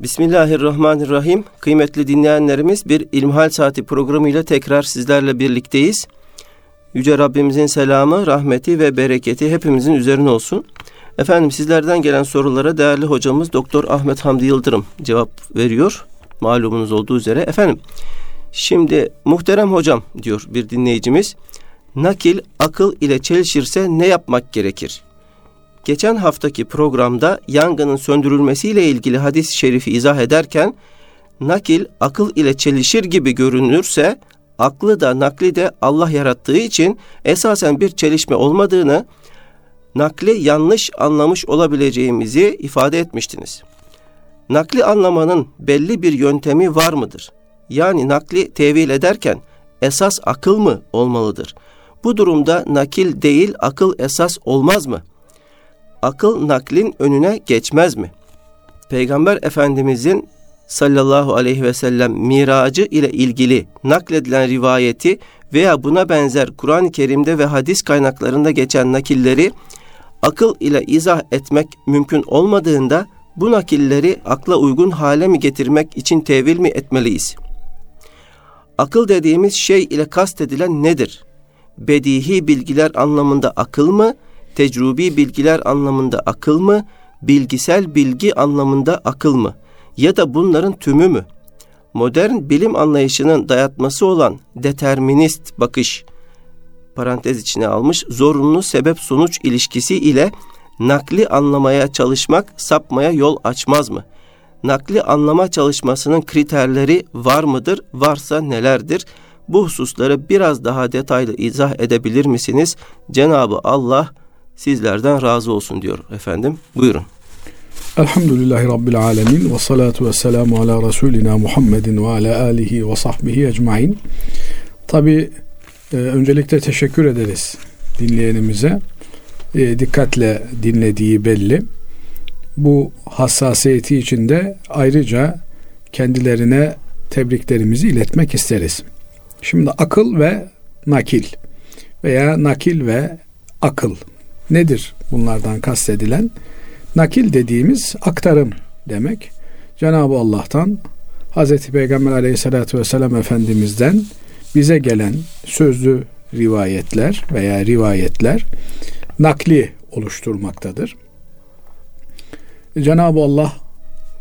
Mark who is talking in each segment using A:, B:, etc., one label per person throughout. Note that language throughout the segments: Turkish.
A: Bismillahirrahmanirrahim. Kıymetli dinleyenlerimiz bir İlmihal Saati programıyla tekrar sizlerle birlikteyiz. Yüce Rabbimizin selamı, rahmeti ve bereketi hepimizin üzerine olsun. Efendim sizlerden gelen sorulara değerli hocamız Doktor Ahmet Hamdi Yıldırım cevap veriyor. Malumunuz olduğu üzere. Efendim şimdi muhterem hocam diyor bir dinleyicimiz. Nakil akıl ile çelişirse ne yapmak gerekir? Geçen haftaki programda yangının söndürülmesiyle ilgili hadis-i şerifi izah ederken nakil akıl ile çelişir gibi görünürse aklı da nakli de Allah yarattığı için esasen bir çelişme olmadığını nakli yanlış anlamış olabileceğimizi ifade etmiştiniz. Nakli anlamanın belli bir yöntemi var mıdır? Yani nakli tevil ederken esas akıl mı olmalıdır? Bu durumda nakil değil akıl esas olmaz mı? Akıl naklin önüne geçmez mi? Peygamber Efendimizin sallallahu aleyhi ve sellem miracı ile ilgili nakledilen rivayeti veya buna benzer Kur'an-ı Kerim'de ve hadis kaynaklarında geçen nakilleri akıl ile izah etmek mümkün olmadığında bu nakilleri akla uygun hale mi getirmek için tevil mi etmeliyiz? Akıl dediğimiz şey ile kastedilen nedir? Bedihi bilgiler anlamında akıl mı, tecrübi bilgiler anlamında akıl mı, bilgisel bilgi anlamında akıl mı? Ya da bunların tümü mü? Modern bilim anlayışının dayatması olan determinist bakış, parantez içine almış, zorunlu sebep-sonuç ilişkisi ile nakli anlamaya çalışmak sapmaya yol açmaz mı? Nakli anlama çalışmasının kriterleri var mıdır? Varsa nelerdir? Bu hususları biraz daha detaylı izah edebilir misiniz? Cenabı Allah sizlerden razı olsun diyor efendim. Buyurun.
B: Elhamdülillahi Rabbil Alemin ve salatu ve selamu ala Resulina Muhammedin ve ala alihi ve sahbihi ecmain. Tabi e, öncelikle teşekkür ederiz dinleyenimize. E, dikkatle dinlediği belli. Bu hassasiyeti içinde ayrıca kendilerine tebriklerimizi iletmek isteriz. Şimdi akıl ve nakil veya nakil ve akıl nedir bunlardan kastedilen? Nakil dediğimiz aktarım demek. Cenab-ı Allah'tan Hz. Peygamber aleyhissalatü vesselam Efendimiz'den bize gelen sözlü rivayetler veya rivayetler nakli oluşturmaktadır. Cenab-ı Allah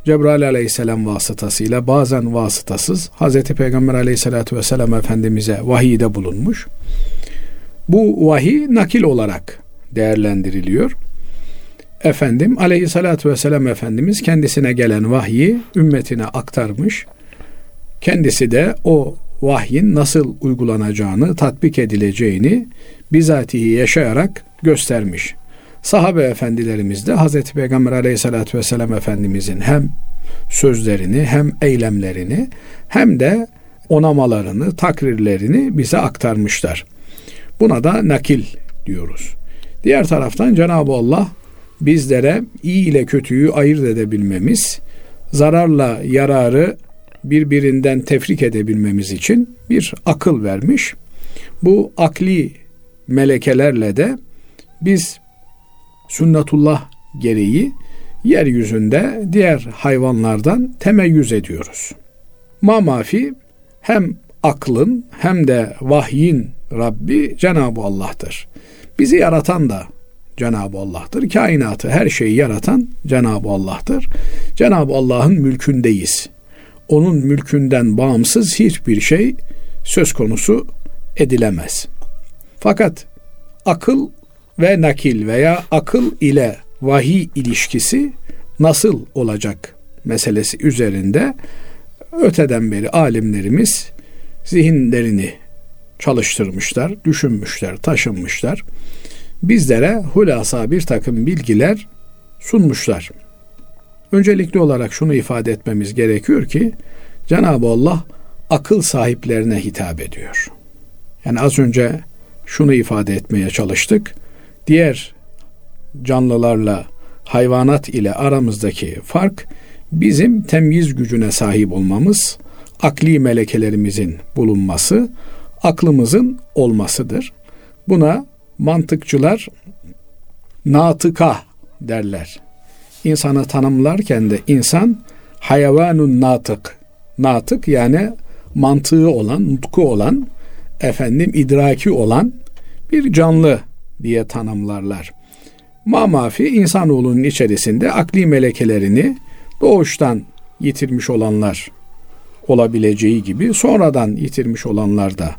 B: Cebrail aleyhisselam vasıtasıyla bazen vasıtasız Hz. Peygamber aleyhissalatü vesselam Efendimiz'e vahiyde bulunmuş. Bu vahiy nakil olarak değerlendiriliyor. Efendim aleyhissalatü vesselam Efendimiz kendisine gelen vahyi ümmetine aktarmış. Kendisi de o vahyin nasıl uygulanacağını, tatbik edileceğini bizatihi yaşayarak göstermiş. Sahabe efendilerimiz de Hz. Peygamber aleyhissalatü vesselam Efendimizin hem sözlerini hem eylemlerini hem de onamalarını, takrirlerini bize aktarmışlar. Buna da nakil diyoruz. Diğer taraftan Cenab-ı Allah bizlere iyi ile kötüyü ayırt edebilmemiz, zararla yararı birbirinden tefrik edebilmemiz için bir akıl vermiş. Bu akli melekelerle de biz sünnetullah gereği yeryüzünde diğer hayvanlardan temeyyüz ediyoruz. Ma mafi hem aklın hem de vahyin Rabbi Cenab-ı Allah'tır. Bizi yaratan da Cenab-ı Allah'tır. Kainatı, her şeyi yaratan Cenab-ı Allah'tır. Cenab-ı Allah'ın mülkündeyiz. Onun mülkünden bağımsız hiçbir şey söz konusu edilemez. Fakat akıl ve nakil veya akıl ile vahiy ilişkisi nasıl olacak meselesi üzerinde öteden beri alimlerimiz zihinlerini çalıştırmışlar, düşünmüşler, taşınmışlar. Bizlere hulasa bir takım bilgiler sunmuşlar. Öncelikli olarak şunu ifade etmemiz gerekiyor ki Cenab-ı Allah akıl sahiplerine hitap ediyor. Yani az önce şunu ifade etmeye çalıştık. Diğer canlılarla hayvanat ile aramızdaki fark bizim temyiz gücüne sahip olmamız, akli melekelerimizin bulunması, aklımızın olmasıdır. Buna mantıkçılar natıka derler. İnsanı tanımlarken de insan hayvanun natık. Natık yani mantığı olan, nutku olan, efendim idraki olan bir canlı diye tanımlarlar. Mamafi insanoğlunun içerisinde akli melekelerini doğuştan yitirmiş olanlar olabileceği gibi sonradan yitirmiş olanlar da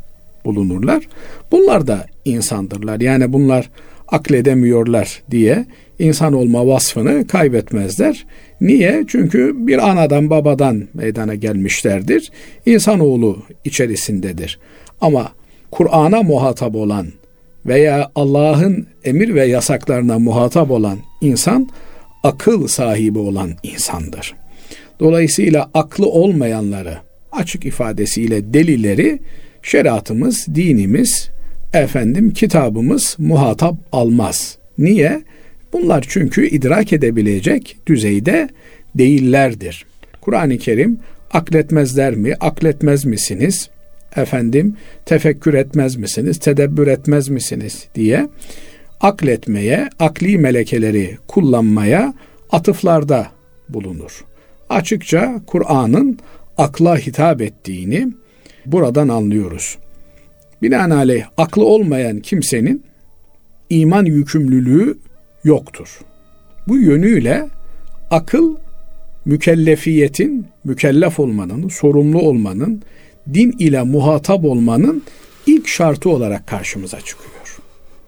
B: bulunurlar. Bunlar da insandırlar. Yani bunlar akledemiyorlar diye insan olma vasfını kaybetmezler. Niye? Çünkü bir anadan babadan meydana gelmişlerdir. İnsanoğlu içerisindedir. Ama Kur'an'a muhatap olan veya Allah'ın emir ve yasaklarına muhatap olan insan akıl sahibi olan insandır. Dolayısıyla aklı olmayanları açık ifadesiyle delileri şeriatımız, dinimiz, efendim kitabımız muhatap almaz. Niye? Bunlar çünkü idrak edebilecek düzeyde değillerdir. Kur'an-ı Kerim akletmezler mi, akletmez misiniz? Efendim tefekkür etmez misiniz, tedebbür etmez misiniz diye akletmeye, akli melekeleri kullanmaya atıflarda bulunur. Açıkça Kur'an'ın akla hitap ettiğini buradan anlıyoruz. Binaenaleyh aklı olmayan kimsenin iman yükümlülüğü yoktur. Bu yönüyle akıl mükellefiyetin, mükellef olmanın, sorumlu olmanın, din ile muhatap olmanın ilk şartı olarak karşımıza çıkıyor.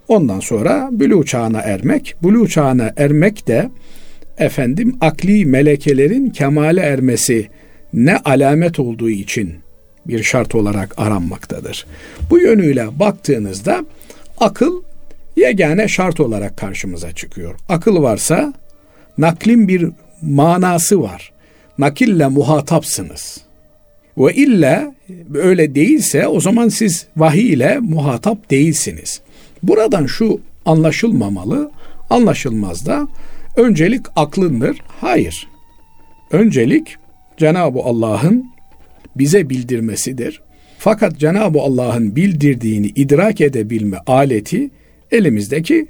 B: Ondan sonra bülü çağına ermek, bülü çağına ermek de efendim akli melekelerin kemale ermesi ne alamet olduğu için bir şart olarak aranmaktadır. Bu yönüyle baktığınızda akıl yegane şart olarak karşımıza çıkıyor. Akıl varsa naklin bir manası var. Nakille muhatapsınız. Ve illa öyle değilse o zaman siz vahiy ile muhatap değilsiniz. Buradan şu anlaşılmamalı, anlaşılmaz da öncelik aklındır. Hayır. Öncelik Cenab-ı Allah'ın bize bildirmesidir. Fakat Cenab-ı Allah'ın bildirdiğini idrak edebilme aleti elimizdeki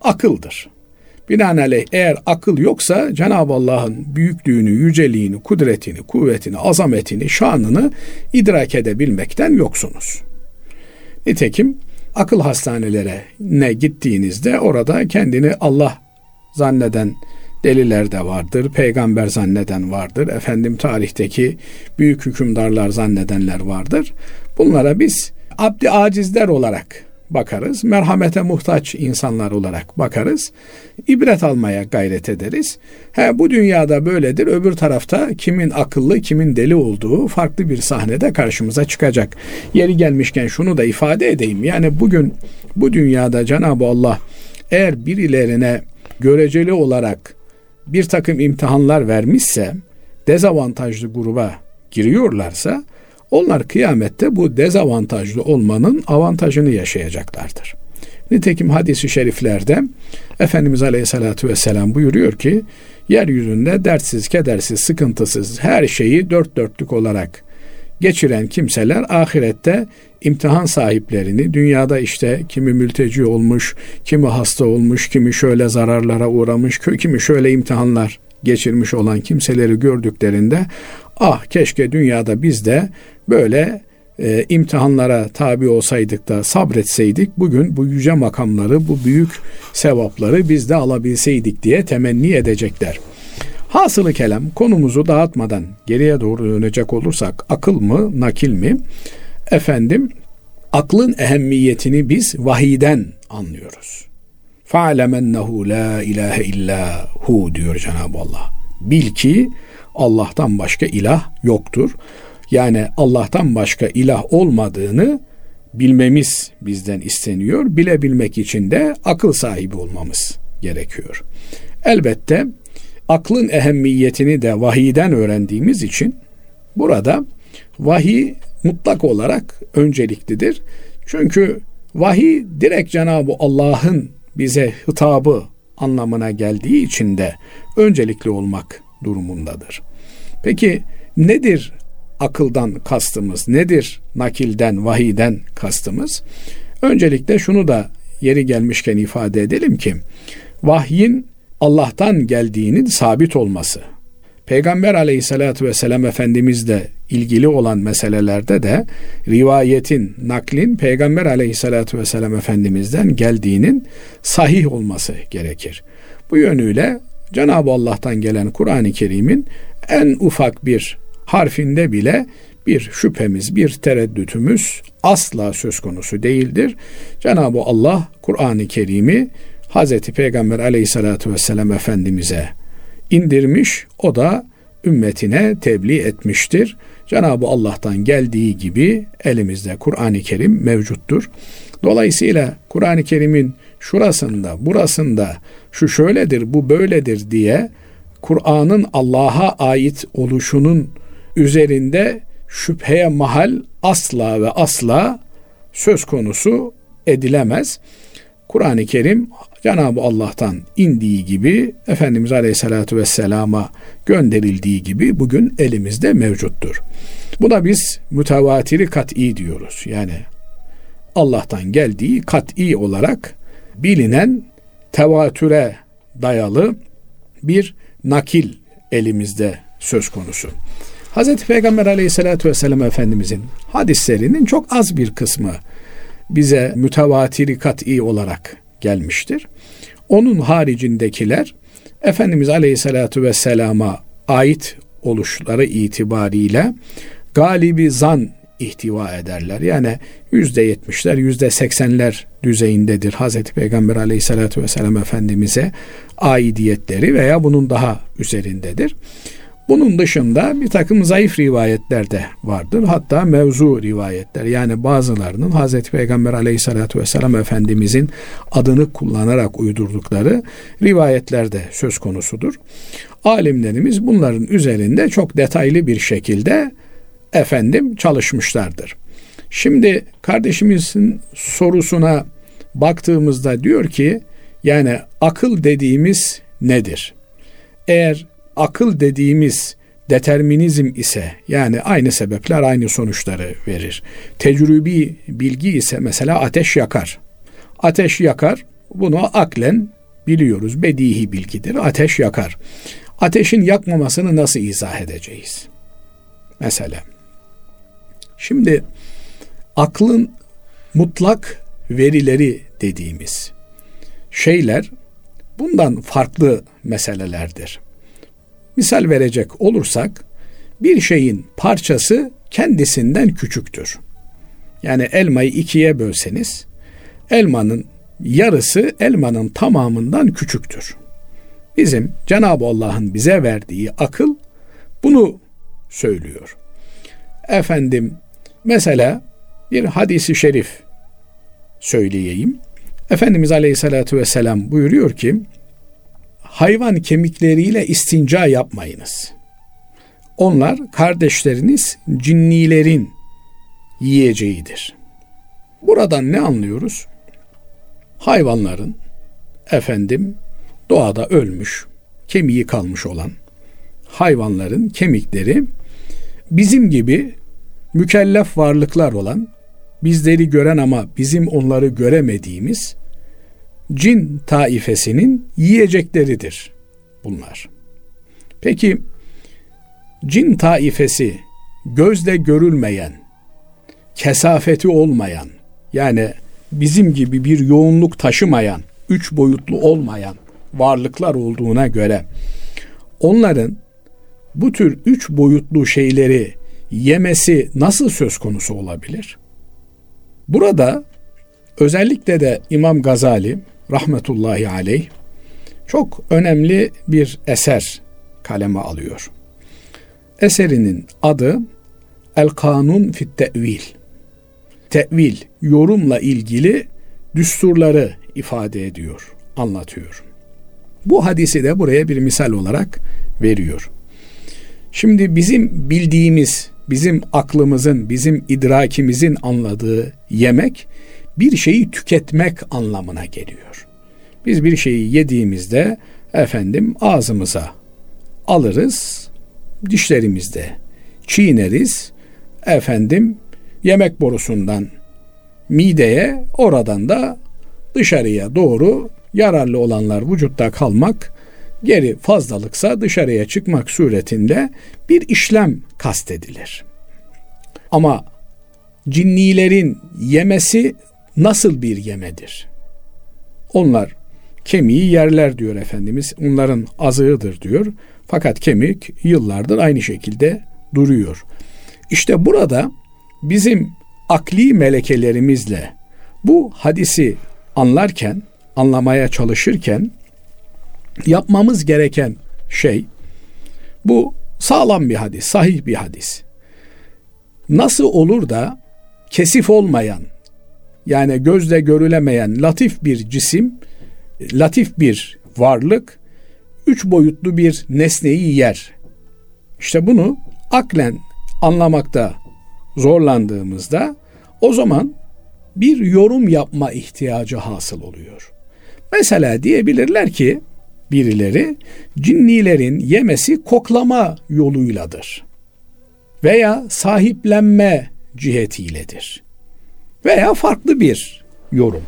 B: akıldır. Binaenaleyh eğer akıl yoksa Cenab-ı Allah'ın büyüklüğünü, yüceliğini, kudretini, kuvvetini, azametini, şanını idrak edebilmekten yoksunuz. Nitekim akıl hastanelere ne gittiğinizde orada kendini Allah zanneden deliler de vardır, peygamber zanneden vardır, efendim tarihteki büyük hükümdarlar zannedenler vardır. Bunlara biz abdi acizler olarak bakarız. Merhamete muhtaç insanlar olarak bakarız. İbret almaya gayret ederiz. He, bu dünyada böyledir. Öbür tarafta kimin akıllı, kimin deli olduğu farklı bir sahnede karşımıza çıkacak. Yeri gelmişken şunu da ifade edeyim. Yani bugün bu dünyada Cenab-ı Allah eğer birilerine göreceli olarak bir takım imtihanlar vermişse dezavantajlı gruba giriyorlarsa onlar kıyamette bu dezavantajlı olmanın avantajını yaşayacaklardır. Nitekim hadisi şeriflerde Efendimiz Aleyhisselatü Vesselam buyuruyor ki yeryüzünde dertsiz, kedersiz, sıkıntısız her şeyi dört dörtlük olarak geçiren kimseler ahirette imtihan sahiplerini dünyada işte kimi mülteci olmuş, kimi hasta olmuş, kimi şöyle zararlara uğramış, kimi şöyle imtihanlar geçirmiş olan kimseleri gördüklerinde ah keşke dünyada biz de böyle e, imtihanlara tabi olsaydık da sabretseydik bugün bu yüce makamları, bu büyük sevapları biz de alabilseydik diye temenni edecekler. Hasılı kelam konumuzu dağıtmadan geriye doğru dönecek olursak akıl mı, nakil mi? Efendim aklın ehemmiyetini biz vahiden anlıyoruz. Fa'lemennehu la ilahe illa hu diyor Cenab-ı Allah. Bil ki Allah'tan başka ilah yoktur. Yani Allah'tan başka ilah olmadığını bilmemiz bizden isteniyor. Bilebilmek için de akıl sahibi olmamız gerekiyor. Elbette aklın ehemmiyetini de vahiyden öğrendiğimiz için burada vahiy mutlak olarak önceliklidir. Çünkü vahiy direkt Cenab-ı Allah'ın bize hitabı anlamına geldiği için de öncelikli olmak durumundadır. Peki nedir akıldan kastımız? Nedir nakilden, vahiden kastımız? Öncelikle şunu da yeri gelmişken ifade edelim ki vahyin Allah'tan geldiğinin sabit olması Peygamber aleyhissalatü vesselam Efendimizle ilgili olan meselelerde de rivayetin, naklin Peygamber aleyhissalatü vesselam Efendimiz'den geldiğinin sahih olması gerekir. Bu yönüyle Cenab-ı Allah'tan gelen Kur'an-ı Kerim'in en ufak bir harfinde bile bir şüphemiz, bir tereddütümüz asla söz konusu değildir. Cenab-ı Allah Kur'an-ı Kerim'i Hz. Peygamber aleyhissalatü vesselam Efendimiz'e indirmiş, o da ümmetine tebliğ etmiştir. Cenab-ı Allah'tan geldiği gibi elimizde Kur'an-ı Kerim mevcuttur. Dolayısıyla Kur'an-ı Kerim'in şurasında, burasında şu şöyledir, bu böyledir diye Kur'an'ın Allah'a ait oluşunun üzerinde şüpheye mahal asla ve asla söz konusu edilemez. Kur'an-ı Kerim Cenab-ı Allah'tan indiği gibi Efendimiz Aleyhisselatü Vesselam'a gönderildiği gibi bugün elimizde mevcuttur. Buna biz mütevatiri kat'i diyoruz. Yani Allah'tan geldiği kat'i olarak bilinen tevatüre dayalı bir nakil elimizde söz konusu. Hz. Peygamber aleyhissalatü vesselam Efendimizin hadislerinin çok az bir kısmı bize mütevatiri kat'i olarak gelmiştir. Onun haricindekiler Efendimiz Aleyhisselatü Vesselam'a ait oluşları itibariyle galibi zan ihtiva ederler. Yani yüzde yetmişler, yüzde seksenler düzeyindedir Hazreti Peygamber aleyhissalatü vesselam Efendimiz'e aidiyetleri veya bunun daha üzerindedir. Bunun dışında bir takım zayıf rivayetler de vardır. Hatta mevzu rivayetler yani bazılarının Hazreti Peygamber aleyhissalatü vesselam Efendimizin adını kullanarak uydurdukları rivayetler de söz konusudur. Alimlerimiz bunların üzerinde çok detaylı bir şekilde efendim çalışmışlardır. Şimdi kardeşimizin sorusuna baktığımızda diyor ki yani akıl dediğimiz nedir? Eğer akıl dediğimiz determinizm ise yani aynı sebepler aynı sonuçları verir. Tecrübi bilgi ise mesela ateş yakar. Ateş yakar bunu aklen biliyoruz. Bedihi bilgidir. Ateş yakar. Ateşin yakmamasını nasıl izah edeceğiz? Mesela. Şimdi aklın mutlak verileri dediğimiz şeyler bundan farklı meselelerdir. Misal verecek olursak bir şeyin parçası kendisinden küçüktür. Yani elmayı ikiye bölseniz elmanın yarısı elmanın tamamından küçüktür. Bizim Cenab-ı Allah'ın bize verdiği akıl bunu söylüyor. Efendim mesela bir hadisi şerif söyleyeyim. Efendimiz Aleyhisselatü Vesselam buyuruyor ki hayvan kemikleriyle istinca yapmayınız. Onlar kardeşleriniz cinnilerin yiyeceğidir. Buradan ne anlıyoruz? Hayvanların efendim doğada ölmüş, kemiği kalmış olan hayvanların kemikleri bizim gibi mükellef varlıklar olan, bizleri gören ama bizim onları göremediğimiz cin taifesinin yiyecekleridir bunlar. Peki cin taifesi gözle görülmeyen, kesafeti olmayan, yani bizim gibi bir yoğunluk taşımayan, üç boyutlu olmayan varlıklar olduğuna göre onların bu tür üç boyutlu şeyleri yemesi nasıl söz konusu olabilir? Burada özellikle de İmam Gazali rahmetullahi aleyh çok önemli bir eser kaleme alıyor. Eserinin adı El Kanun fit Tevil. Tevil, yorumla ilgili düsturları ifade ediyor, anlatıyor. Bu hadisi de buraya bir misal olarak veriyor. Şimdi bizim bildiğimiz, bizim aklımızın, bizim idrakimizin anladığı yemek bir şeyi tüketmek anlamına geliyor. Biz bir şeyi yediğimizde efendim ağzımıza alırız, dişlerimizde çiğneriz, efendim yemek borusundan mideye, oradan da dışarıya doğru yararlı olanlar vücutta kalmak Geri fazlalıksa dışarıya çıkmak suretinde bir işlem kastedilir. Ama cinnilerin yemesi nasıl bir yemedir? Onlar kemiği yerler diyor Efendimiz. Onların azığıdır diyor. Fakat kemik yıllardır aynı şekilde duruyor. İşte burada bizim akli melekelerimizle bu hadisi anlarken, anlamaya çalışırken yapmamız gereken şey bu sağlam bir hadis, sahih bir hadis. Nasıl olur da kesif olmayan yani gözle görülemeyen latif bir cisim, latif bir varlık üç boyutlu bir nesneyi yer. İşte bunu aklen anlamakta zorlandığımızda o zaman bir yorum yapma ihtiyacı hasıl oluyor. Mesela diyebilirler ki birileri cinnilerin yemesi koklama yoluyladır. Veya sahiplenme cihetiyledir. Veya farklı bir yorum.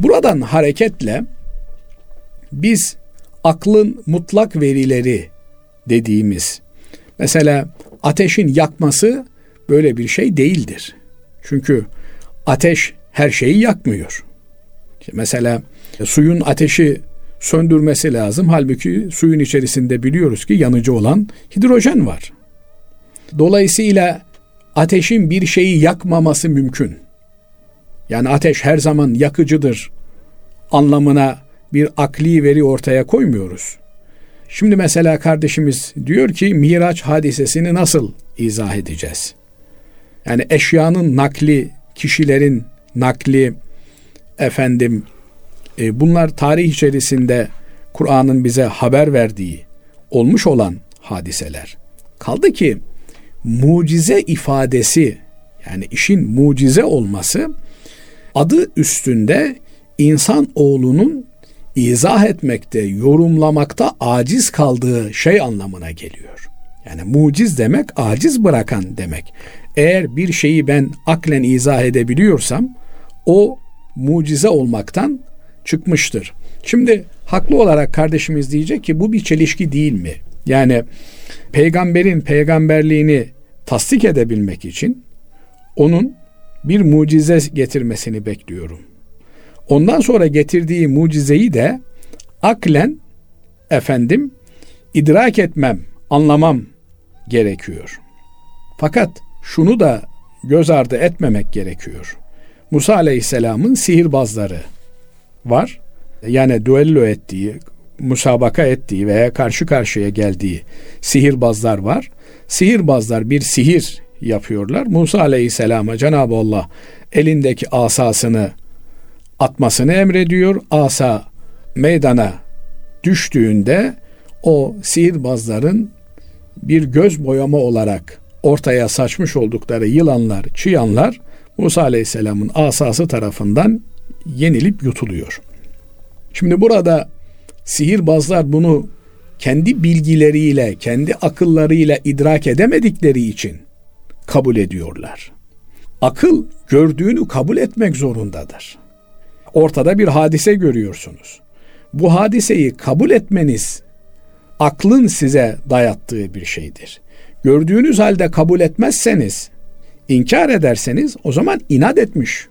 B: Buradan hareketle biz aklın mutlak verileri dediğimiz mesela ateşin yakması böyle bir şey değildir. Çünkü ateş her şeyi yakmıyor. Mesela suyun ateşi söndürmesi lazım. Halbuki suyun içerisinde biliyoruz ki yanıcı olan hidrojen var. Dolayısıyla ateşin bir şeyi yakmaması mümkün. Yani ateş her zaman yakıcıdır anlamına bir akli veri ortaya koymuyoruz. Şimdi mesela kardeşimiz diyor ki Miraç hadisesini nasıl izah edeceğiz? Yani eşyanın nakli, kişilerin nakli, efendim e, bunlar tarih içerisinde Kur'an'ın bize haber verdiği olmuş olan hadiseler. Kaldı ki mucize ifadesi yani işin mucize olması adı üstünde insan oğlunun izah etmekte, yorumlamakta aciz kaldığı şey anlamına geliyor. Yani muciz demek aciz bırakan demek. Eğer bir şeyi ben aklen izah edebiliyorsam o mucize olmaktan çıkmıştır. Şimdi haklı olarak kardeşimiz diyecek ki bu bir çelişki değil mi? Yani peygamberin peygamberliğini tasdik edebilmek için onun bir mucize getirmesini bekliyorum. Ondan sonra getirdiği mucizeyi de aklen efendim idrak etmem, anlamam gerekiyor. Fakat şunu da göz ardı etmemek gerekiyor. Musa Aleyhisselam'ın sihirbazları var. Yani düello ettiği, musabaka ettiği veya karşı karşıya geldiği sihirbazlar var. Sihirbazlar bir sihir yapıyorlar. Musa Aleyhisselam'a Cenab-ı Allah elindeki asasını atmasını emrediyor. Asa meydana düştüğünde o sihirbazların bir göz boyama olarak ortaya saçmış oldukları yılanlar, çıyanlar Musa Aleyhisselam'ın asası tarafından yenilip yutuluyor. Şimdi burada sihirbazlar bunu kendi bilgileriyle, kendi akıllarıyla idrak edemedikleri için kabul ediyorlar. Akıl gördüğünü kabul etmek zorundadır. Ortada bir hadise görüyorsunuz. Bu hadiseyi kabul etmeniz aklın size dayattığı bir şeydir. Gördüğünüz halde kabul etmezseniz, inkar ederseniz o zaman inat etmiş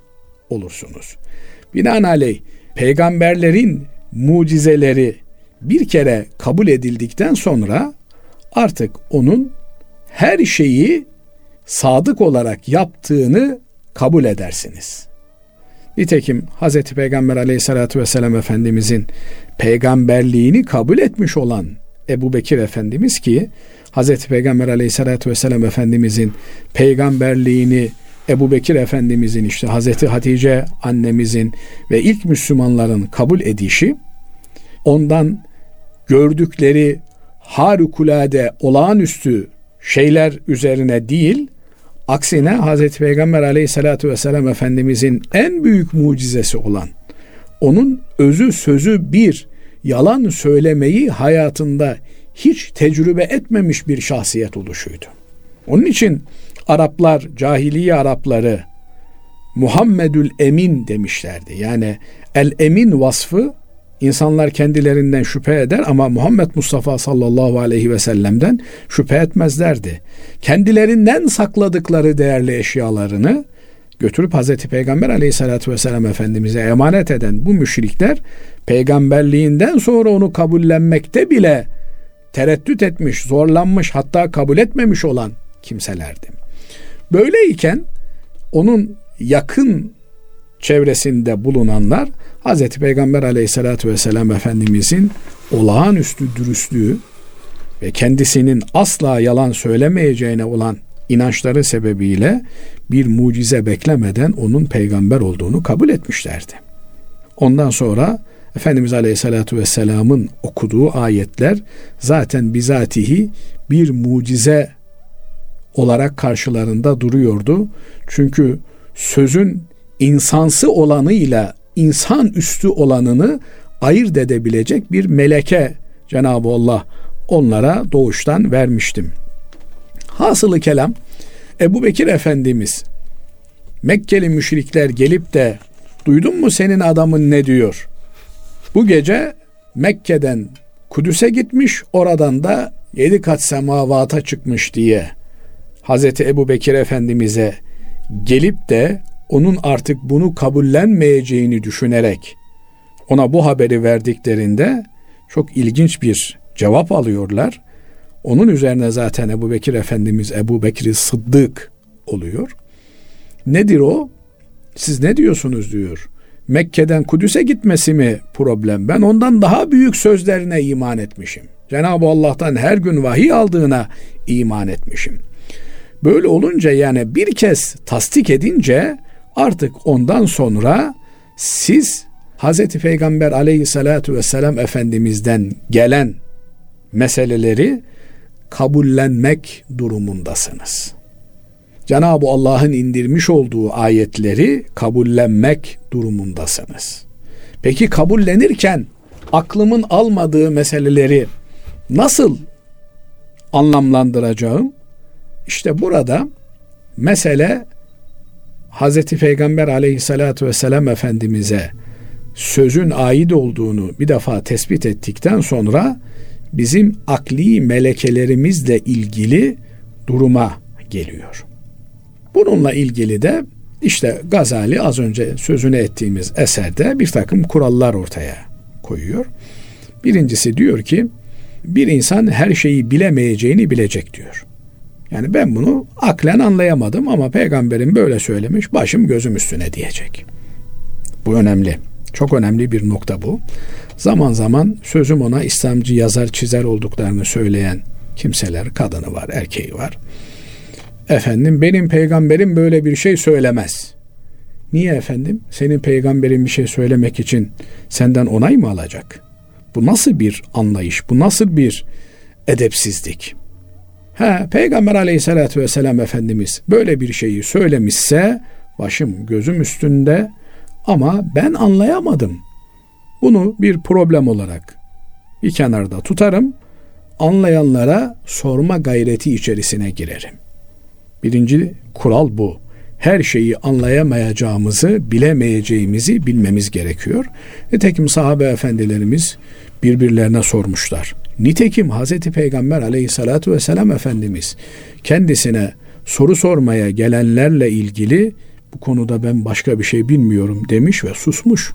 B: olursunuz. Binaenaleyh peygamberlerin mucizeleri bir kere kabul edildikten sonra artık onun her şeyi sadık olarak yaptığını kabul edersiniz. Nitekim Hz. Peygamber aleyhissalatü vesselam Efendimizin peygamberliğini kabul etmiş olan Ebu Bekir Efendimiz ki Hz. Peygamber aleyhissalatü vesselam Efendimizin peygamberliğini Ebu Bekir Efendimizin işte Hazreti Hatice annemizin ve ilk Müslümanların kabul edişi ondan gördükleri harikulade olağanüstü şeyler üzerine değil aksine Hazreti Peygamber aleyhissalatü vesselam Efendimizin en büyük mucizesi olan onun özü sözü bir yalan söylemeyi hayatında hiç tecrübe etmemiş bir şahsiyet oluşuydu. Onun için Araplar, cahiliye Arapları Muhammedül Emin demişlerdi. Yani el emin vasfı İnsanlar kendilerinden şüphe eder ama Muhammed Mustafa sallallahu aleyhi ve sellem'den şüphe etmezlerdi. Kendilerinden sakladıkları değerli eşyalarını götürüp Hazreti Peygamber aleyhissalatü vesselam Efendimiz'e emanet eden bu müşrikler peygamberliğinden sonra onu kabullenmekte bile tereddüt etmiş, zorlanmış hatta kabul etmemiş olan kimselerdi. Böyleyken onun yakın çevresinde bulunanlar Hz. Peygamber aleyhissalatü vesselam Efendimizin olağanüstü dürüstlüğü ve kendisinin asla yalan söylemeyeceğine olan inançları sebebiyle bir mucize beklemeden onun peygamber olduğunu kabul etmişlerdi. Ondan sonra Efendimiz Aleyhisselatü Vesselam'ın okuduğu ayetler zaten bizatihi bir mucize olarak karşılarında duruyordu. Çünkü sözün insansı olanıyla insan üstü olanını ayırt edebilecek bir meleke Cenab-ı Allah onlara doğuştan vermiştim. Hasılı kelam Ebu Bekir Efendimiz Mekkeli müşrikler gelip de duydun mu senin adamın ne diyor? Bu gece Mekke'den Kudüs'e gitmiş oradan da yedi kat semavata çıkmış diye Hazreti Ebu Bekir Efendimiz'e gelip de onun artık bunu kabullenmeyeceğini düşünerek ona bu haberi verdiklerinde çok ilginç bir cevap alıyorlar. Onun üzerine zaten Ebu Bekir Efendimiz Ebu Bekir Sıddık oluyor. Nedir o? Siz ne diyorsunuz diyor. Mekke'den Kudüs'e gitmesi mi problem? Ben ondan daha büyük sözlerine iman etmişim. Cenab-ı Allah'tan her gün vahiy aldığına iman etmişim. Böyle olunca yani bir kez tasdik edince artık ondan sonra siz Hz. Peygamber aleyhissalatu vesselam Efendimiz'den gelen meseleleri kabullenmek durumundasınız. Cenab-ı Allah'ın indirmiş olduğu ayetleri kabullenmek durumundasınız. Peki kabullenirken aklımın almadığı meseleleri nasıl anlamlandıracağım? İşte burada mesele Hazreti Peygamber aleyhissalatü vesselam Efendimiz'e sözün ait olduğunu bir defa tespit ettikten sonra bizim akli melekelerimizle ilgili duruma geliyor. Bununla ilgili de işte Gazali az önce sözünü ettiğimiz eserde bir takım kurallar ortaya koyuyor. Birincisi diyor ki bir insan her şeyi bilemeyeceğini bilecek diyor. Yani ben bunu aklen anlayamadım ama peygamberim böyle söylemiş başım gözüm üstüne diyecek. Bu önemli. Çok önemli bir nokta bu. Zaman zaman sözüm ona İslamcı yazar çizer olduklarını söyleyen kimseler, kadını var, erkeği var. Efendim benim peygamberim böyle bir şey söylemez. Niye efendim? Senin peygamberin bir şey söylemek için senden onay mı alacak? Bu nasıl bir anlayış? Bu nasıl bir edepsizlik? Ha, Peygamber aleyhissalatü vesselam Efendimiz böyle bir şeyi söylemişse başım gözüm üstünde ama ben anlayamadım. Bunu bir problem olarak bir kenarda tutarım. Anlayanlara sorma gayreti içerisine girerim. Birinci kural bu. Her şeyi anlayamayacağımızı, bilemeyeceğimizi bilmemiz gerekiyor. Nitekim sahabe efendilerimiz birbirlerine sormuşlar. Nitekim Hz. Peygamber aleyhissalatu vesselam Efendimiz kendisine soru sormaya gelenlerle ilgili bu konuda ben başka bir şey bilmiyorum demiş ve susmuş.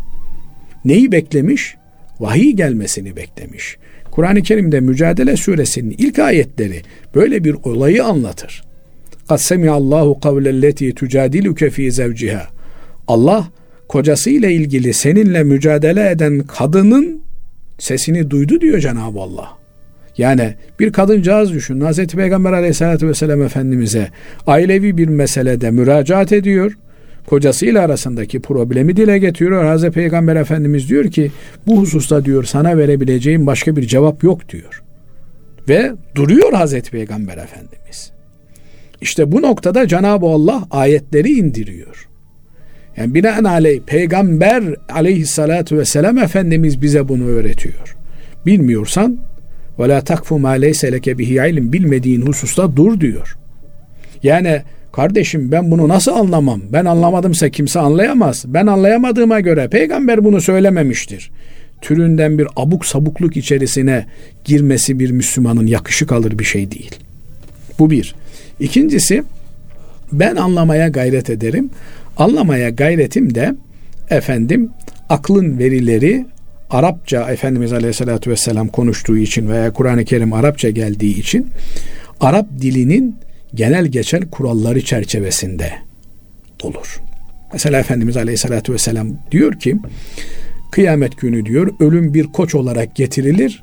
B: Neyi beklemiş? Vahiy gelmesini beklemiş. Kur'an-ı Kerim'de Mücadele suresinin ilk ayetleri böyle bir olayı anlatır. قَدْ سَمِعَ اللّٰهُ قَوْلَ الَّتِي تُجَادِلُكَ ف۪ي زَوْجِهَا Allah kocasıyla ilgili seninle mücadele eden kadının sesini duydu diyor Cenab-ı Allah. Yani bir kadıncağız düşün. Hazreti Peygamber aleyhissalatü vesselam Efendimiz'e ailevi bir meselede müracaat ediyor. Kocasıyla arasındaki problemi dile getiriyor. Hazreti Peygamber Efendimiz diyor ki bu hususta diyor sana verebileceğim başka bir cevap yok diyor. Ve duruyor Hazreti Peygamber Efendimiz. İşte bu noktada Cenab-ı Allah ayetleri indiriyor. Yani binaenaleyh peygamber aleyhissalatu vesselam Efendimiz bize bunu öğretiyor. Bilmiyorsan ve la takfu ma leyse leke bihi ilim bilmediğin hususta dur diyor. Yani kardeşim ben bunu nasıl anlamam? Ben anlamadımsa kimse anlayamaz. Ben anlayamadığıma göre peygamber bunu söylememiştir türünden bir abuk sabukluk içerisine girmesi bir Müslümanın yakışık alır bir şey değil. Bu bir. İkincisi ben anlamaya gayret ederim. Anlamaya gayretim de efendim aklın verileri Arapça Efendimiz Aleyhisselatü Vesselam konuştuğu için veya Kur'an-ı Kerim Arapça geldiği için Arap dilinin genel geçer kuralları çerçevesinde olur. Mesela Efendimiz Aleyhisselatü Vesselam diyor ki kıyamet günü diyor ölüm bir koç olarak getirilir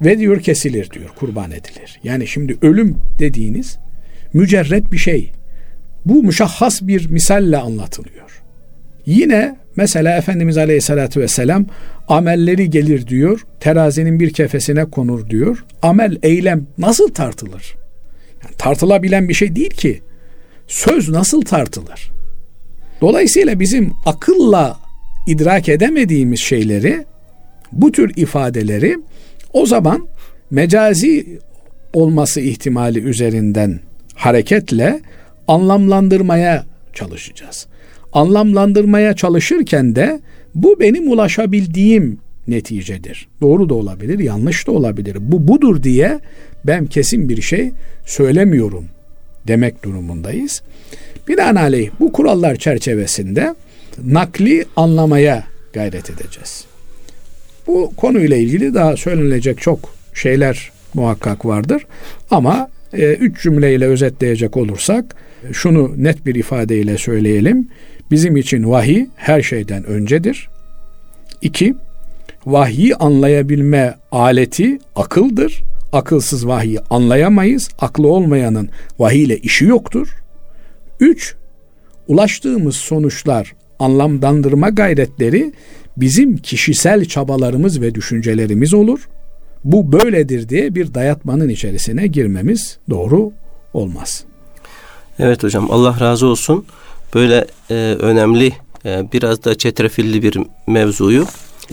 B: ve diyor kesilir diyor kurban edilir. Yani şimdi ölüm dediğiniz mücerret bir şey. Bu müşahhas bir misalle anlatılıyor. Yine mesela Efendimiz Aleyhisselatü Vesselam amelleri gelir diyor, terazinin bir kefesine konur diyor. Amel, eylem nasıl tartılır? Yani tartılabilen bir şey değil ki. Söz nasıl tartılır? Dolayısıyla bizim akılla idrak edemediğimiz şeyleri, bu tür ifadeleri o zaman mecazi olması ihtimali üzerinden hareketle anlamlandırmaya çalışacağız. Anlamlandırmaya çalışırken de bu benim ulaşabildiğim neticedir. Doğru da olabilir, yanlış da olabilir. Bu budur diye ben kesin bir şey söylemiyorum demek durumundayız. Binaenaleyh bu kurallar çerçevesinde nakli anlamaya gayret edeceğiz. Bu konuyla ilgili daha söylenecek çok şeyler muhakkak vardır. Ama e, üç cümleyle özetleyecek olursak şunu net bir ifadeyle söyleyelim. Bizim için vahiy her şeyden öncedir. İki, vahyi anlayabilme aleti akıldır. Akılsız vahyi anlayamayız. Aklı olmayanın vahiy ile işi yoktur. Üç, ulaştığımız sonuçlar, anlamlandırma gayretleri bizim kişisel çabalarımız ve düşüncelerimiz olur. Bu böyledir diye bir dayatmanın içerisine girmemiz doğru olmaz.
A: Evet hocam Allah razı olsun. Böyle e, önemli e, biraz da çetrefilli bir mevzuyu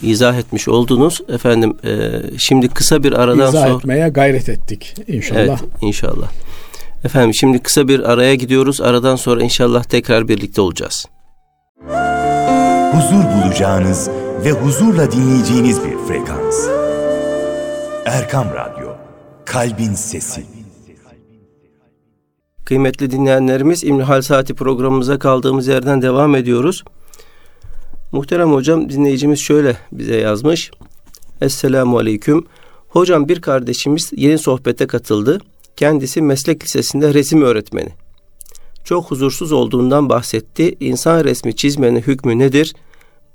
A: izah etmiş oldunuz. Efendim e, şimdi kısa bir aradan
B: İzah
A: sonra...
B: etmeye gayret ettik inşallah.
A: Evet inşallah. Efendim şimdi kısa bir araya gidiyoruz. Aradan sonra inşallah tekrar birlikte olacağız.
C: Huzur bulacağınız ve huzurla dinleyeceğiniz bir frekans. Erkam Radyo, Kalbin Sesi.
A: Kıymetli dinleyenlerimiz İmrihal Saati programımıza kaldığımız yerden devam ediyoruz. Muhterem hocam dinleyicimiz şöyle bize yazmış. Esselamu Aleyküm. Hocam bir kardeşimiz yeni sohbete katıldı. Kendisi meslek lisesinde resim öğretmeni. Çok huzursuz olduğundan bahsetti. İnsan resmi çizmenin hükmü nedir?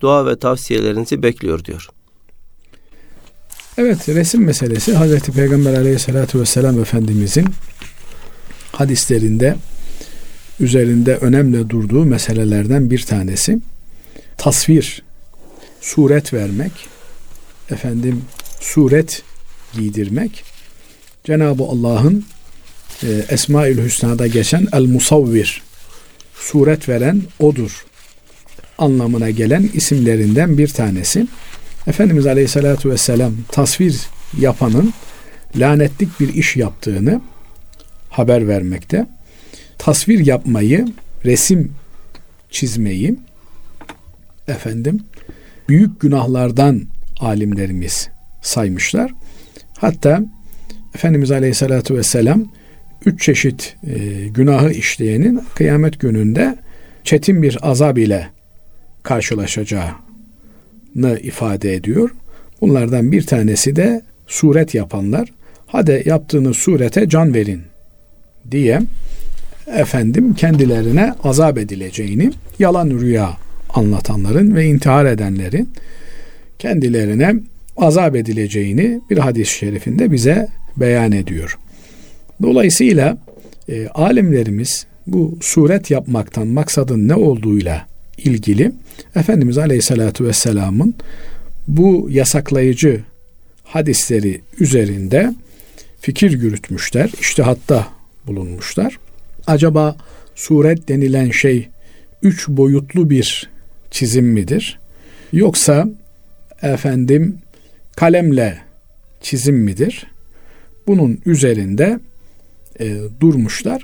A: Dua ve tavsiyelerinizi bekliyor diyor.
B: Evet resim meselesi Hazreti Peygamber aleyhissalatü vesselam Efendimizin hadislerinde üzerinde önemli durduğu meselelerden bir tanesi tasvir, suret vermek, efendim suret giydirmek, Cenab-ı Allah'ın e, Esma-ül Hüsna'da geçen El Musavvir, suret veren odur anlamına gelen isimlerinden bir tanesi. Efendimiz Aleyhisselatü Vesselam tasvir yapanın lanetlik bir iş yaptığını haber vermekte. Tasvir yapmayı, resim çizmeyi efendim büyük günahlardan alimlerimiz saymışlar. Hatta Efendimiz Aleyhisselatü Vesselam üç çeşit e, günahı işleyenin kıyamet gününde çetin bir azab ile karşılaşacağını ifade ediyor. Bunlardan bir tanesi de suret yapanlar. Hadi yaptığınız surete can verin diye efendim kendilerine azap edileceğini yalan rüya anlatanların ve intihar edenlerin kendilerine azap edileceğini bir hadis-i şerifinde bize beyan ediyor. Dolayısıyla e, alimlerimiz bu suret yapmaktan maksadın ne olduğuyla ilgili Efendimiz Aleyhisselatü Vesselam'ın bu yasaklayıcı hadisleri üzerinde fikir yürütmüşler, iştihatta bulunmuşlar. Acaba suret denilen şey üç boyutlu bir çizim midir? Yoksa efendim kalemle çizim midir? Bunun üzerinde e, durmuşlar.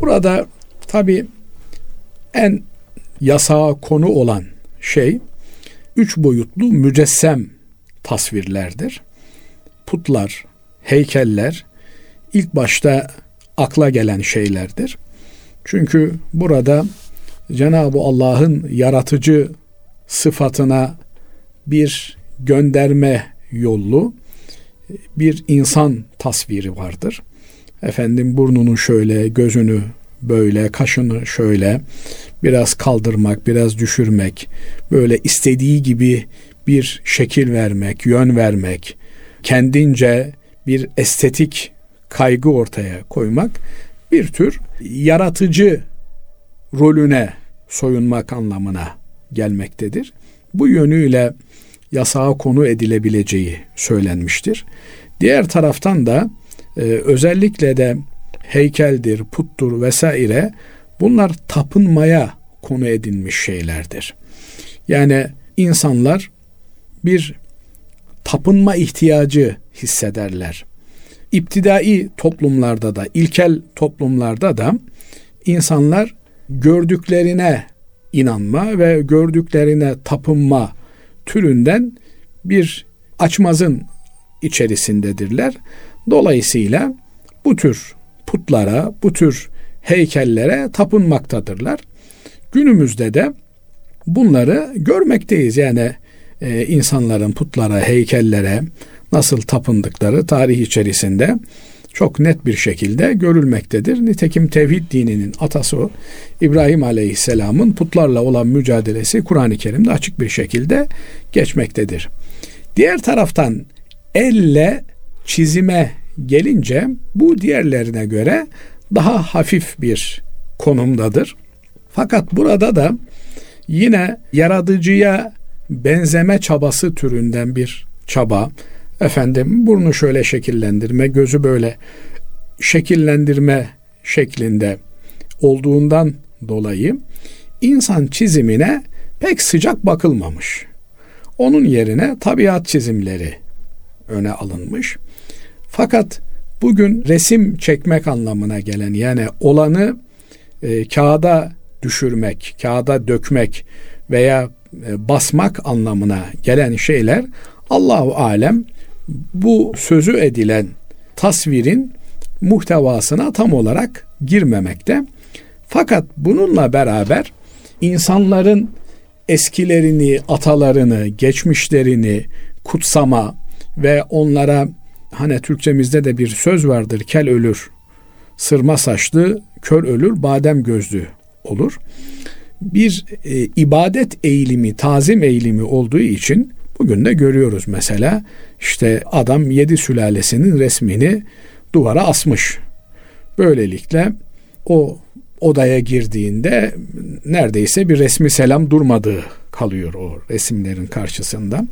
B: Burada tabi en yasağa konu olan şey üç boyutlu mücessem tasvirlerdir. Putlar, heykeller ilk başta akla gelen şeylerdir. Çünkü burada Cenab-ı Allah'ın yaratıcı sıfatına bir gönderme yollu bir insan tasviri vardır. Efendim burnunu şöyle, gözünü böyle, kaşını şöyle biraz kaldırmak, biraz düşürmek, böyle istediği gibi bir şekil vermek, yön vermek, kendince bir estetik kaygı ortaya koymak bir tür yaratıcı rolüne soyunmak anlamına gelmektedir. Bu yönüyle yasağa konu edilebileceği söylenmiştir. Diğer taraftan da e, özellikle de heykeldir, puttur vesaire bunlar tapınmaya konu edilmiş şeylerdir. Yani insanlar bir tapınma ihtiyacı hissederler. İptidai toplumlarda da, ilkel toplumlarda da insanlar gördüklerine inanma ve gördüklerine tapınma türünden bir açmazın içerisindedirler. Dolayısıyla bu tür putlara, bu tür heykellere tapınmaktadırlar. Günümüzde de bunları görmekteyiz. Yani e, insanların putlara, heykellere nasıl tapındıkları tarih içerisinde çok net bir şekilde görülmektedir. Nitekim tevhid dininin atası. İbrahim Aleyhisselam'ın putlarla olan mücadelesi Kur'an-ı Kerim'de açık bir şekilde geçmektedir. Diğer taraftan elle çizime gelince bu diğerlerine göre daha hafif bir konumdadır. Fakat burada da yine yaratıcıya benzeme çabası türünden bir çaba. Efendim burnu şöyle şekillendirme, gözü böyle şekillendirme şeklinde olduğundan dolayı insan çizimine pek sıcak bakılmamış. Onun yerine tabiat çizimleri öne alınmış. Fakat bugün resim çekmek anlamına gelen yani olanı e, kağıda düşürmek, kağıda dökmek veya e, basmak anlamına gelen şeyler Allahu alem bu sözü edilen tasvirin muhtevasına tam olarak girmemekte. Fakat bununla beraber insanların eskilerini, atalarını, geçmişlerini kutsama ve onlara hani Türkçemizde de bir söz vardır. Kel ölür, sırma saçlı, kör ölür, badem gözlü olur. Bir e, ibadet eğilimi, tazim eğilimi olduğu için bugün de görüyoruz mesela işte adam yedi sülalesinin resmini duvara asmış. Böylelikle o odaya girdiğinde neredeyse bir resmi selam durmadığı kalıyor o resimlerin karşısında.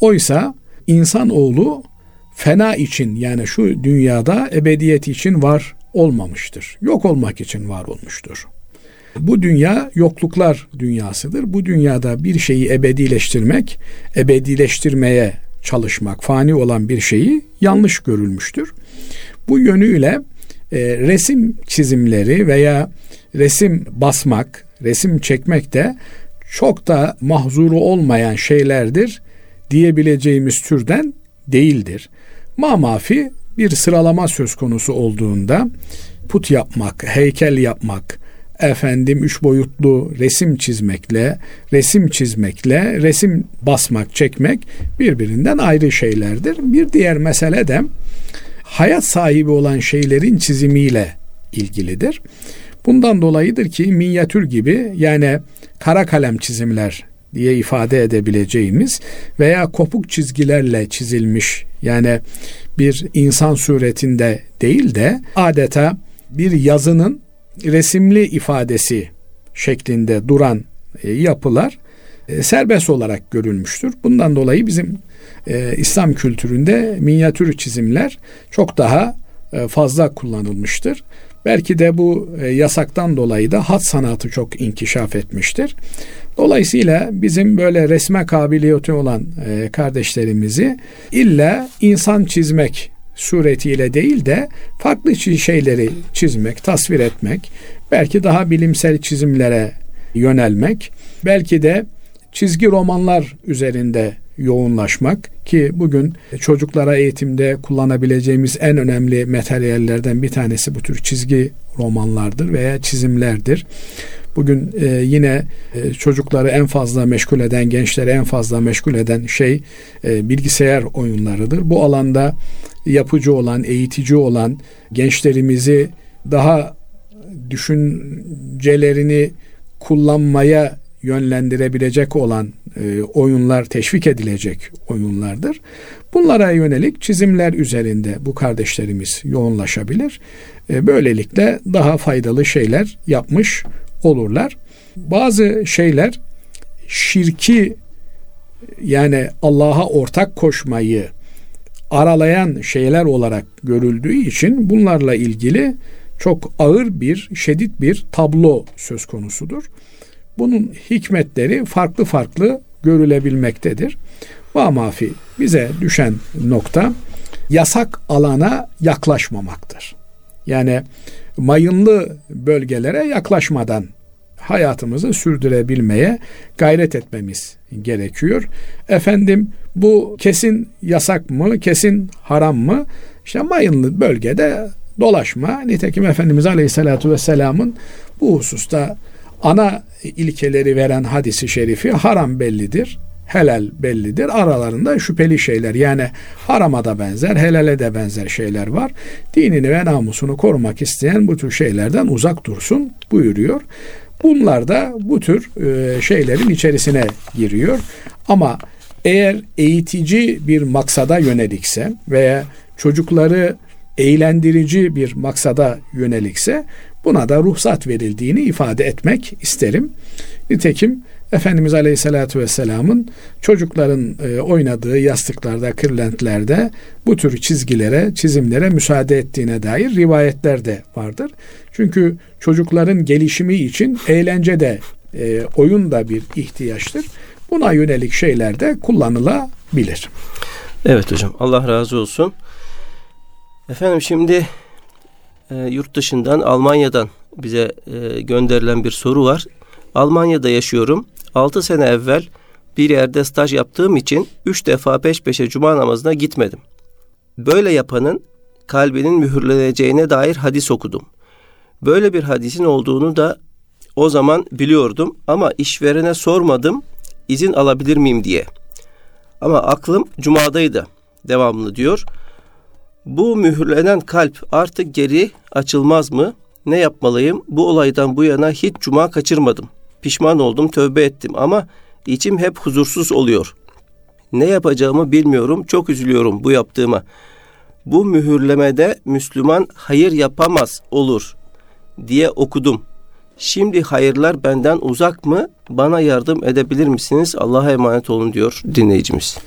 B: Oysa insanoğlu fena için yani şu dünyada ebediyet için var olmamıştır. Yok olmak için var olmuştur. Bu dünya yokluklar dünyasıdır. Bu dünyada bir şeyi ebedileştirmek, ebedileştirmeye çalışmak, fani olan bir şeyi yanlış görülmüştür. Bu yönüyle e, resim çizimleri veya resim basmak, resim çekmek de çok da mahzuru olmayan şeylerdir diyebileceğimiz türden değildir. Mamafi bir sıralama söz konusu olduğunda put yapmak, heykel yapmak, efendim üç boyutlu resim çizmekle, resim çizmekle, resim basmak, çekmek birbirinden ayrı şeylerdir. Bir diğer mesele de hayat sahibi olan şeylerin çizimiyle ilgilidir. Bundan dolayıdır ki minyatür gibi yani kara kalem çizimler diye ifade edebileceğimiz veya kopuk çizgilerle çizilmiş yani bir insan suretinde değil de adeta bir yazının resimli ifadesi şeklinde duran e, yapılar e, serbest olarak görülmüştür. Bundan dolayı bizim e, İslam kültüründe minyatür çizimler çok daha fazla kullanılmıştır. Belki de bu yasaktan dolayı da hat sanatı çok inkişaf etmiştir. Dolayısıyla bizim böyle resme kabiliyeti olan kardeşlerimizi illa insan çizmek suretiyle değil de farklı şeyleri çizmek, tasvir etmek, belki daha bilimsel çizimlere yönelmek, belki de çizgi romanlar üzerinde yoğunlaşmak ki bugün çocuklara eğitimde kullanabileceğimiz en önemli materyallerden bir tanesi bu tür çizgi romanlardır veya çizimlerdir. Bugün e, yine e, çocukları en fazla meşgul eden, gençleri en fazla meşgul eden şey e, bilgisayar oyunlarıdır. Bu alanda yapıcı olan, eğitici olan gençlerimizi daha düşüncelerini kullanmaya yönlendirebilecek olan e, oyunlar teşvik edilecek oyunlardır. Bunlara yönelik çizimler üzerinde bu kardeşlerimiz yoğunlaşabilir. E, böylelikle daha faydalı şeyler yapmış olurlar. Bazı şeyler şirki yani Allah'a ortak koşmayı aralayan şeyler olarak görüldüğü için bunlarla ilgili çok ağır bir, şiddet bir tablo söz konusudur. Bunun hikmetleri farklı farklı görülebilmektedir. Vamafi bize düşen nokta yasak alana yaklaşmamaktır. Yani mayınlı bölgelere yaklaşmadan hayatımızı sürdürebilmeye gayret etmemiz gerekiyor. Efendim bu kesin yasak mı, kesin haram mı? İşte mayınlı bölgede dolaşma. Nitekim Efendimiz Aleyhisselatü Vesselam'ın bu hususta ana ilkeleri veren hadisi şerifi haram bellidir, helal bellidir. Aralarında şüpheli şeyler yani harama da benzer, helale de benzer şeyler var. Dinini ve namusunu korumak isteyen bu tür şeylerden uzak dursun buyuruyor. Bunlar da bu tür e, şeylerin içerisine giriyor. Ama eğer eğitici bir maksada yönelikse veya çocukları eğlendirici bir maksada yönelikse buna da ruhsat verildiğini ifade etmek isterim. Nitekim Efendimiz Aleyhisselatü Vesselam'ın çocukların e, oynadığı yastıklarda, kırlentlerde bu tür çizgilere, çizimlere müsaade ettiğine dair rivayetler de vardır. Çünkü çocukların gelişimi için eğlence de, e, oyun da bir ihtiyaçtır. Buna yönelik şeyler de kullanılabilir.
A: Evet hocam Allah razı olsun. Efendim şimdi e, yurt dışından Almanya'dan bize e, gönderilen bir soru var. Almanya'da yaşıyorum. 6 sene evvel bir yerde staj yaptığım için 3 defa peş peşe cuma namazına gitmedim. Böyle yapanın kalbinin mühürleneceğine dair hadis okudum. Böyle bir hadisin olduğunu da o zaman biliyordum ama işverene sormadım izin alabilir miyim diye. Ama aklım cumadaydı devamlı diyor. Bu mühürlenen kalp artık geri açılmaz mı? Ne yapmalıyım? Bu olaydan bu yana hiç cuma kaçırmadım. Pişman oldum, tövbe ettim ama içim hep huzursuz oluyor. Ne yapacağımı bilmiyorum, çok üzülüyorum bu yaptığıma. Bu mühürlemede Müslüman hayır yapamaz olur diye okudum. Şimdi hayırlar benden uzak mı? Bana yardım edebilir misiniz? Allah'a emanet olun diyor dinleyicimiz.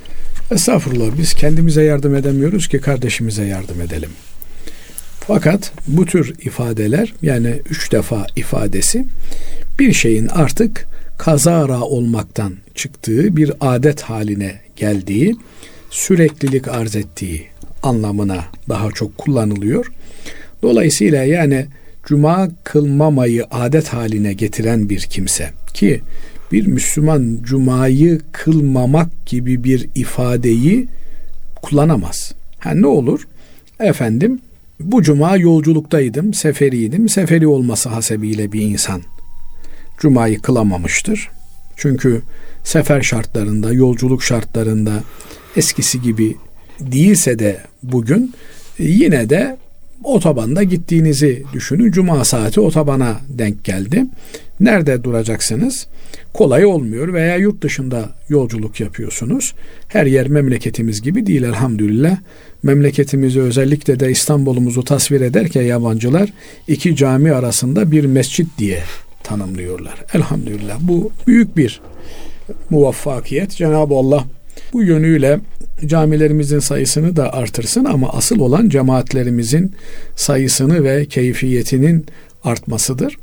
B: Estağfurullah biz kendimize yardım edemiyoruz ki kardeşimize yardım edelim. Fakat bu tür ifadeler yani üç defa ifadesi bir şeyin artık kazara olmaktan çıktığı bir adet haline geldiği, süreklilik arz ettiği anlamına daha çok kullanılıyor. Dolayısıyla yani cuma kılmamayı adet haline getiren bir kimse ki bir Müslüman cumayı kılmamak gibi bir ifadeyi kullanamaz. Ha ne olur? Efendim bu cuma yolculuktaydım, seferiydim. Seferi olması hasebiyle bir insan cumayı kılamamıştır. Çünkü sefer şartlarında, yolculuk şartlarında eskisi gibi değilse de bugün yine de otobanda gittiğinizi düşünün. Cuma saati otobana denk geldi. Nerede duracaksınız? Kolay olmuyor veya yurt dışında yolculuk yapıyorsunuz. Her yer memleketimiz gibi değil elhamdülillah. Memleketimizi özellikle de İstanbul'umuzu tasvir ederken yabancılar iki cami arasında bir mescit diye tanımlıyorlar. Elhamdülillah bu büyük bir muvaffakiyet. Cenab-ı Allah bu yönüyle camilerimizin sayısını da artırsın ama asıl olan cemaatlerimizin sayısını ve keyfiyetinin artmasıdır.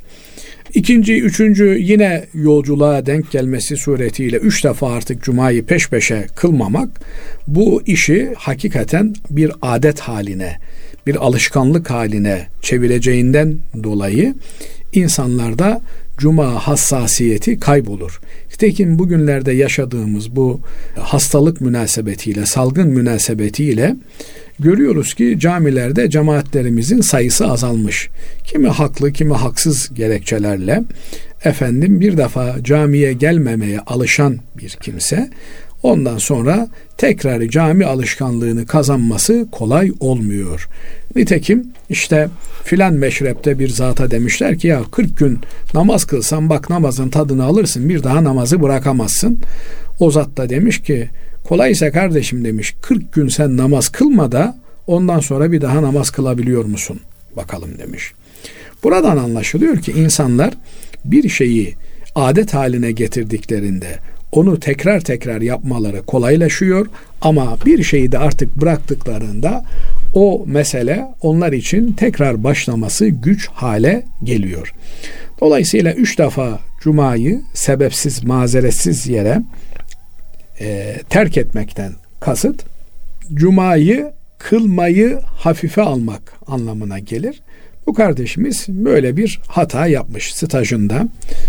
B: İkinci, üçüncü yine yolculuğa denk gelmesi suretiyle üç defa artık cumayı peş peşe kılmamak bu işi hakikaten bir adet haline, bir alışkanlık haline çevireceğinden dolayı insanlarda cuma hassasiyeti kaybolur. Nitekim bugünlerde yaşadığımız bu hastalık münasebetiyle, salgın münasebetiyle görüyoruz ki camilerde cemaatlerimizin sayısı azalmış. Kimi haklı, kimi haksız gerekçelerle efendim bir defa camiye gelmemeye alışan bir kimse ondan sonra tekrar cami alışkanlığını kazanması kolay olmuyor. Nitekim işte filan meşrepte bir zata demişler ki ya 40 gün namaz kılsan bak namazın tadını alırsın bir daha namazı bırakamazsın. O zat da demiş ki kolaysa kardeşim demiş 40 gün sen namaz kılma da ondan sonra bir daha namaz kılabiliyor musun? Bakalım demiş. Buradan anlaşılıyor ki insanlar bir şeyi adet haline getirdiklerinde onu tekrar tekrar yapmaları kolaylaşıyor ama bir şeyi de artık bıraktıklarında o mesele onlar için tekrar başlaması güç hale geliyor. Dolayısıyla üç defa Cuma'yı sebepsiz, mazeretsiz yere e, terk etmekten kasıt Cuma'yı kılmayı hafife almak anlamına gelir. Bu kardeşimiz böyle bir hata yapmış stajında.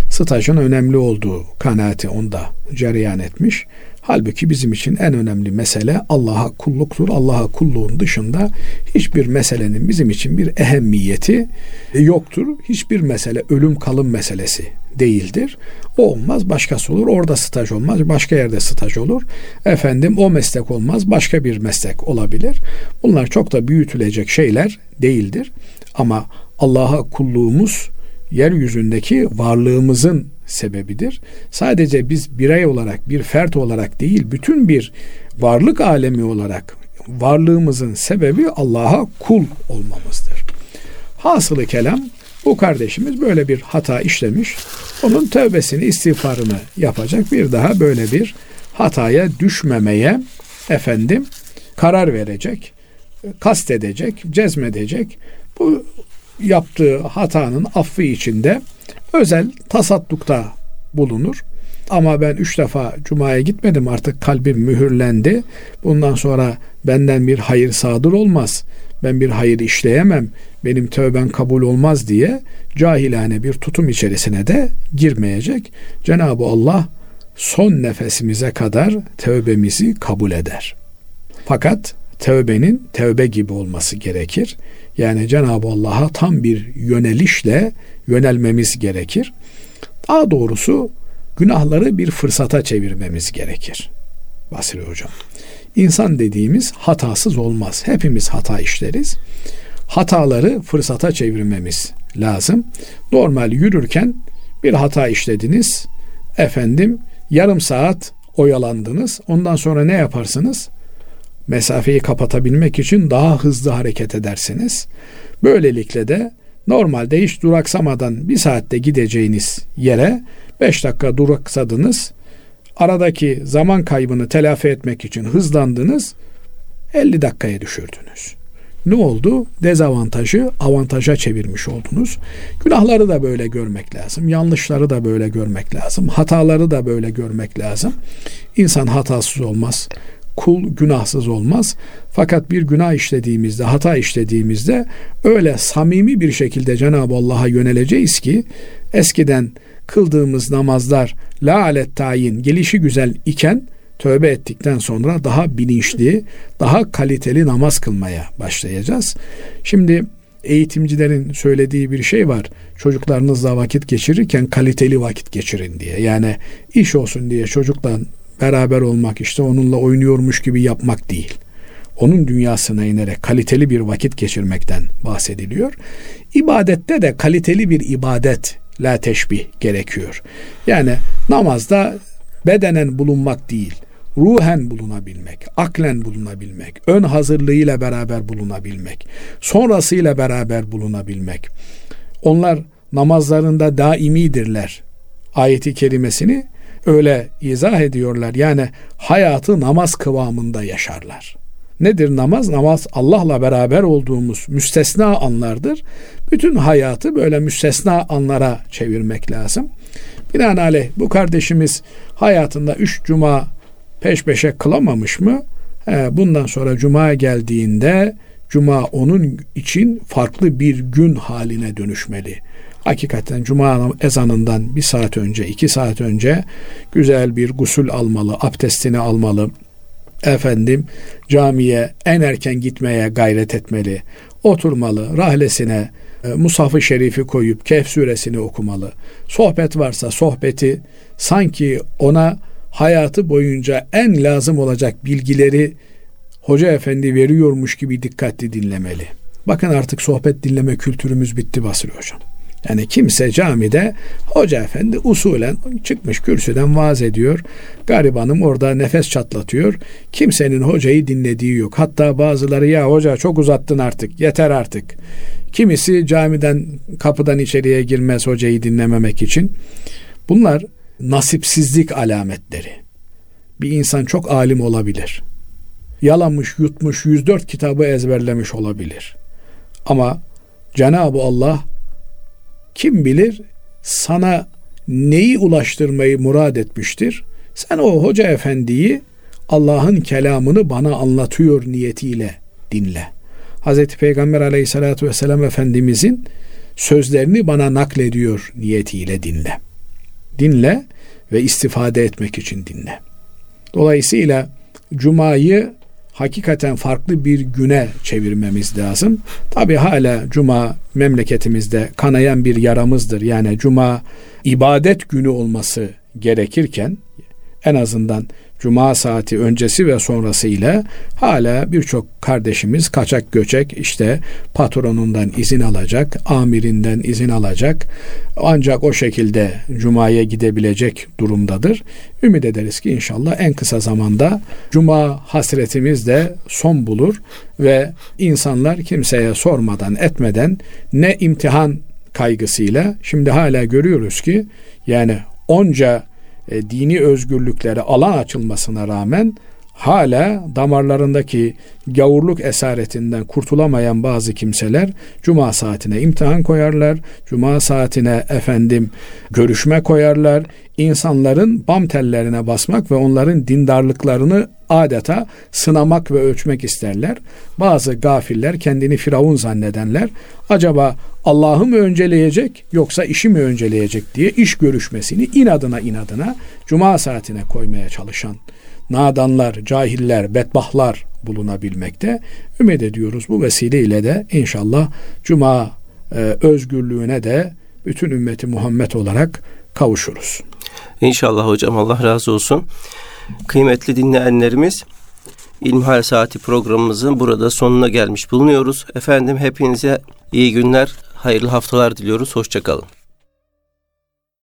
B: Stajın önemli olduğu kanaati onda cereyan etmiş. Halbuki bizim için en önemli mesele Allah'a kulluktur. Allah'a kulluğun dışında hiçbir meselenin bizim için bir ehemmiyeti yoktur. Hiçbir mesele ölüm kalım meselesi değildir. O olmaz başkası olur. Orada staj olmaz başka yerde staj olur. Efendim o meslek olmaz başka bir meslek olabilir. Bunlar çok da büyütülecek şeyler değildir. Ama Allah'a kulluğumuz yeryüzündeki varlığımızın sebebidir. Sadece biz birey olarak, bir fert olarak değil, bütün bir varlık alemi olarak varlığımızın sebebi Allah'a kul olmamızdır. Hasılı kelam bu kardeşimiz böyle bir hata işlemiş. Onun tövbesini, istiğfarını yapacak. Bir daha böyle bir hataya düşmemeye efendim karar verecek, kast edecek, cezmedecek. Bu yaptığı hatanın affı içinde özel tasaddukta bulunur. Ama ben üç defa Cuma'ya gitmedim artık kalbim mühürlendi. Bundan sonra benden bir hayır sadır olmaz. Ben bir hayır işleyemem. Benim tövben kabul olmaz diye cahilane bir tutum içerisine de girmeyecek. Cenab-ı Allah son nefesimize kadar tövbemizi kabul eder. Fakat tövbenin tövbe gibi olması gerekir. Yani Cenab-ı Allah'a tam bir yönelişle yönelmemiz gerekir. Daha doğrusu günahları bir fırsata çevirmemiz gerekir. Basri Hocam. İnsan dediğimiz hatasız olmaz. Hepimiz hata işleriz. Hataları fırsata çevirmemiz lazım. Normal yürürken bir hata işlediniz. Efendim yarım saat oyalandınız. Ondan sonra ne yaparsınız? Mesafeyi kapatabilmek için daha hızlı hareket edersiniz. Böylelikle de normalde hiç duraksamadan bir saatte gideceğiniz yere 5 dakika duraksadınız. Aradaki zaman kaybını telafi etmek için hızlandınız. 50 dakikaya düşürdünüz. Ne oldu? Dezavantajı avantaja çevirmiş oldunuz. Günahları da böyle görmek lazım. Yanlışları da böyle görmek lazım. Hataları da böyle görmek lazım. İnsan hatasız olmaz kul günahsız olmaz. Fakat bir günah işlediğimizde, hata işlediğimizde öyle samimi bir şekilde Cenab-ı Allah'a yöneleceğiz ki eskiden kıldığımız namazlar la alet tayin gelişi güzel iken tövbe ettikten sonra daha bilinçli, daha kaliteli namaz kılmaya başlayacağız. Şimdi eğitimcilerin söylediği bir şey var. Çocuklarınızla vakit geçirirken kaliteli vakit geçirin diye. Yani iş olsun diye çocukla beraber olmak işte onunla oynuyormuş gibi yapmak değil. Onun dünyasına inerek kaliteli bir vakit geçirmekten bahsediliyor. İbadette de kaliteli bir ibadet la teşbih gerekiyor. Yani namazda bedenen bulunmak değil, ruhen bulunabilmek, aklen bulunabilmek, ön hazırlığıyla beraber bulunabilmek, sonrasıyla beraber bulunabilmek. Onlar namazlarında daimidirler. Ayeti kerimesini öyle izah ediyorlar. Yani hayatı namaz kıvamında yaşarlar. Nedir namaz? Namaz Allah'la beraber olduğumuz müstesna anlardır. Bütün hayatı böyle müstesna anlara çevirmek lazım. Binaenaleyh bu kardeşimiz hayatında üç cuma peş peşe kılamamış mı? Bundan sonra cuma geldiğinde Cuma onun için farklı bir gün haline dönüşmeli. Hakikaten cuma ezanından bir saat önce, iki saat önce güzel bir gusül almalı, abdestini almalı. Efendim camiye en erken gitmeye gayret etmeli. Oturmalı, rahlesine e, Musaf-ı Şerif'i koyup Kehf suresini okumalı. Sohbet varsa sohbeti sanki ona hayatı boyunca en lazım olacak bilgileri hoca efendi veriyormuş gibi dikkatli dinlemeli. Bakın artık sohbet dinleme kültürümüz bitti Basri Hocam. Yani kimse camide hoca efendi usulen çıkmış kürsüden vaaz ediyor. Garibanım orada nefes çatlatıyor. Kimsenin hocayı dinlediği yok. Hatta bazıları ya hoca çok uzattın artık yeter artık. Kimisi camiden kapıdan içeriye girmez hocayı dinlememek için. Bunlar nasipsizlik alametleri. Bir insan çok alim olabilir. Yalamış, yutmuş, 104 kitabı ezberlemiş olabilir. Ama Cenab-ı Allah kim bilir sana neyi ulaştırmayı murad etmiştir? Sen o hoca efendiyi Allah'ın kelamını bana anlatıyor niyetiyle dinle. Hz. Peygamber aleyhissalatü vesselam Efendimizin sözlerini bana naklediyor niyetiyle dinle. Dinle ve istifade etmek için dinle. Dolayısıyla Cuma'yı hakikaten farklı bir güne çevirmemiz lazım. Tabi hala cuma memleketimizde kanayan bir yaramızdır. Yani cuma ibadet günü olması gerekirken en azından cuma saati öncesi ve sonrası ile hala birçok kardeşimiz kaçak göçek işte patronundan izin alacak, amirinden izin alacak. Ancak o şekilde cumaya gidebilecek durumdadır. Ümit ederiz ki inşallah en kısa zamanda cuma hasretimiz de son bulur ve insanlar kimseye sormadan etmeden ne imtihan kaygısıyla şimdi hala görüyoruz ki yani onca e, dini özgürlüklere alan açılmasına rağmen hala damarlarındaki gavurluk esaretinden kurtulamayan bazı kimseler cuma saatine imtihan koyarlar. Cuma saatine efendim görüşme koyarlar. İnsanların bam tellerine basmak ve onların dindarlıklarını adeta sınamak ve ölçmek isterler. Bazı gafiller kendini firavun zannedenler acaba Allah'ı mı önceleyecek yoksa işi mi önceleyecek diye iş görüşmesini inadına inadına cuma saatine koymaya çalışan nadanlar, cahiller, bedbahlar bulunabilmekte. Ümit ediyoruz bu vesileyle de inşallah cuma e, özgürlüğüne de bütün ümmeti Muhammed olarak kavuşuruz.
A: İnşallah hocam Allah razı olsun. Kıymetli dinleyenlerimiz İlmihal Saati programımızın burada sonuna gelmiş bulunuyoruz. Efendim hepinize iyi günler, hayırlı haftalar diliyoruz. Hoşçakalın.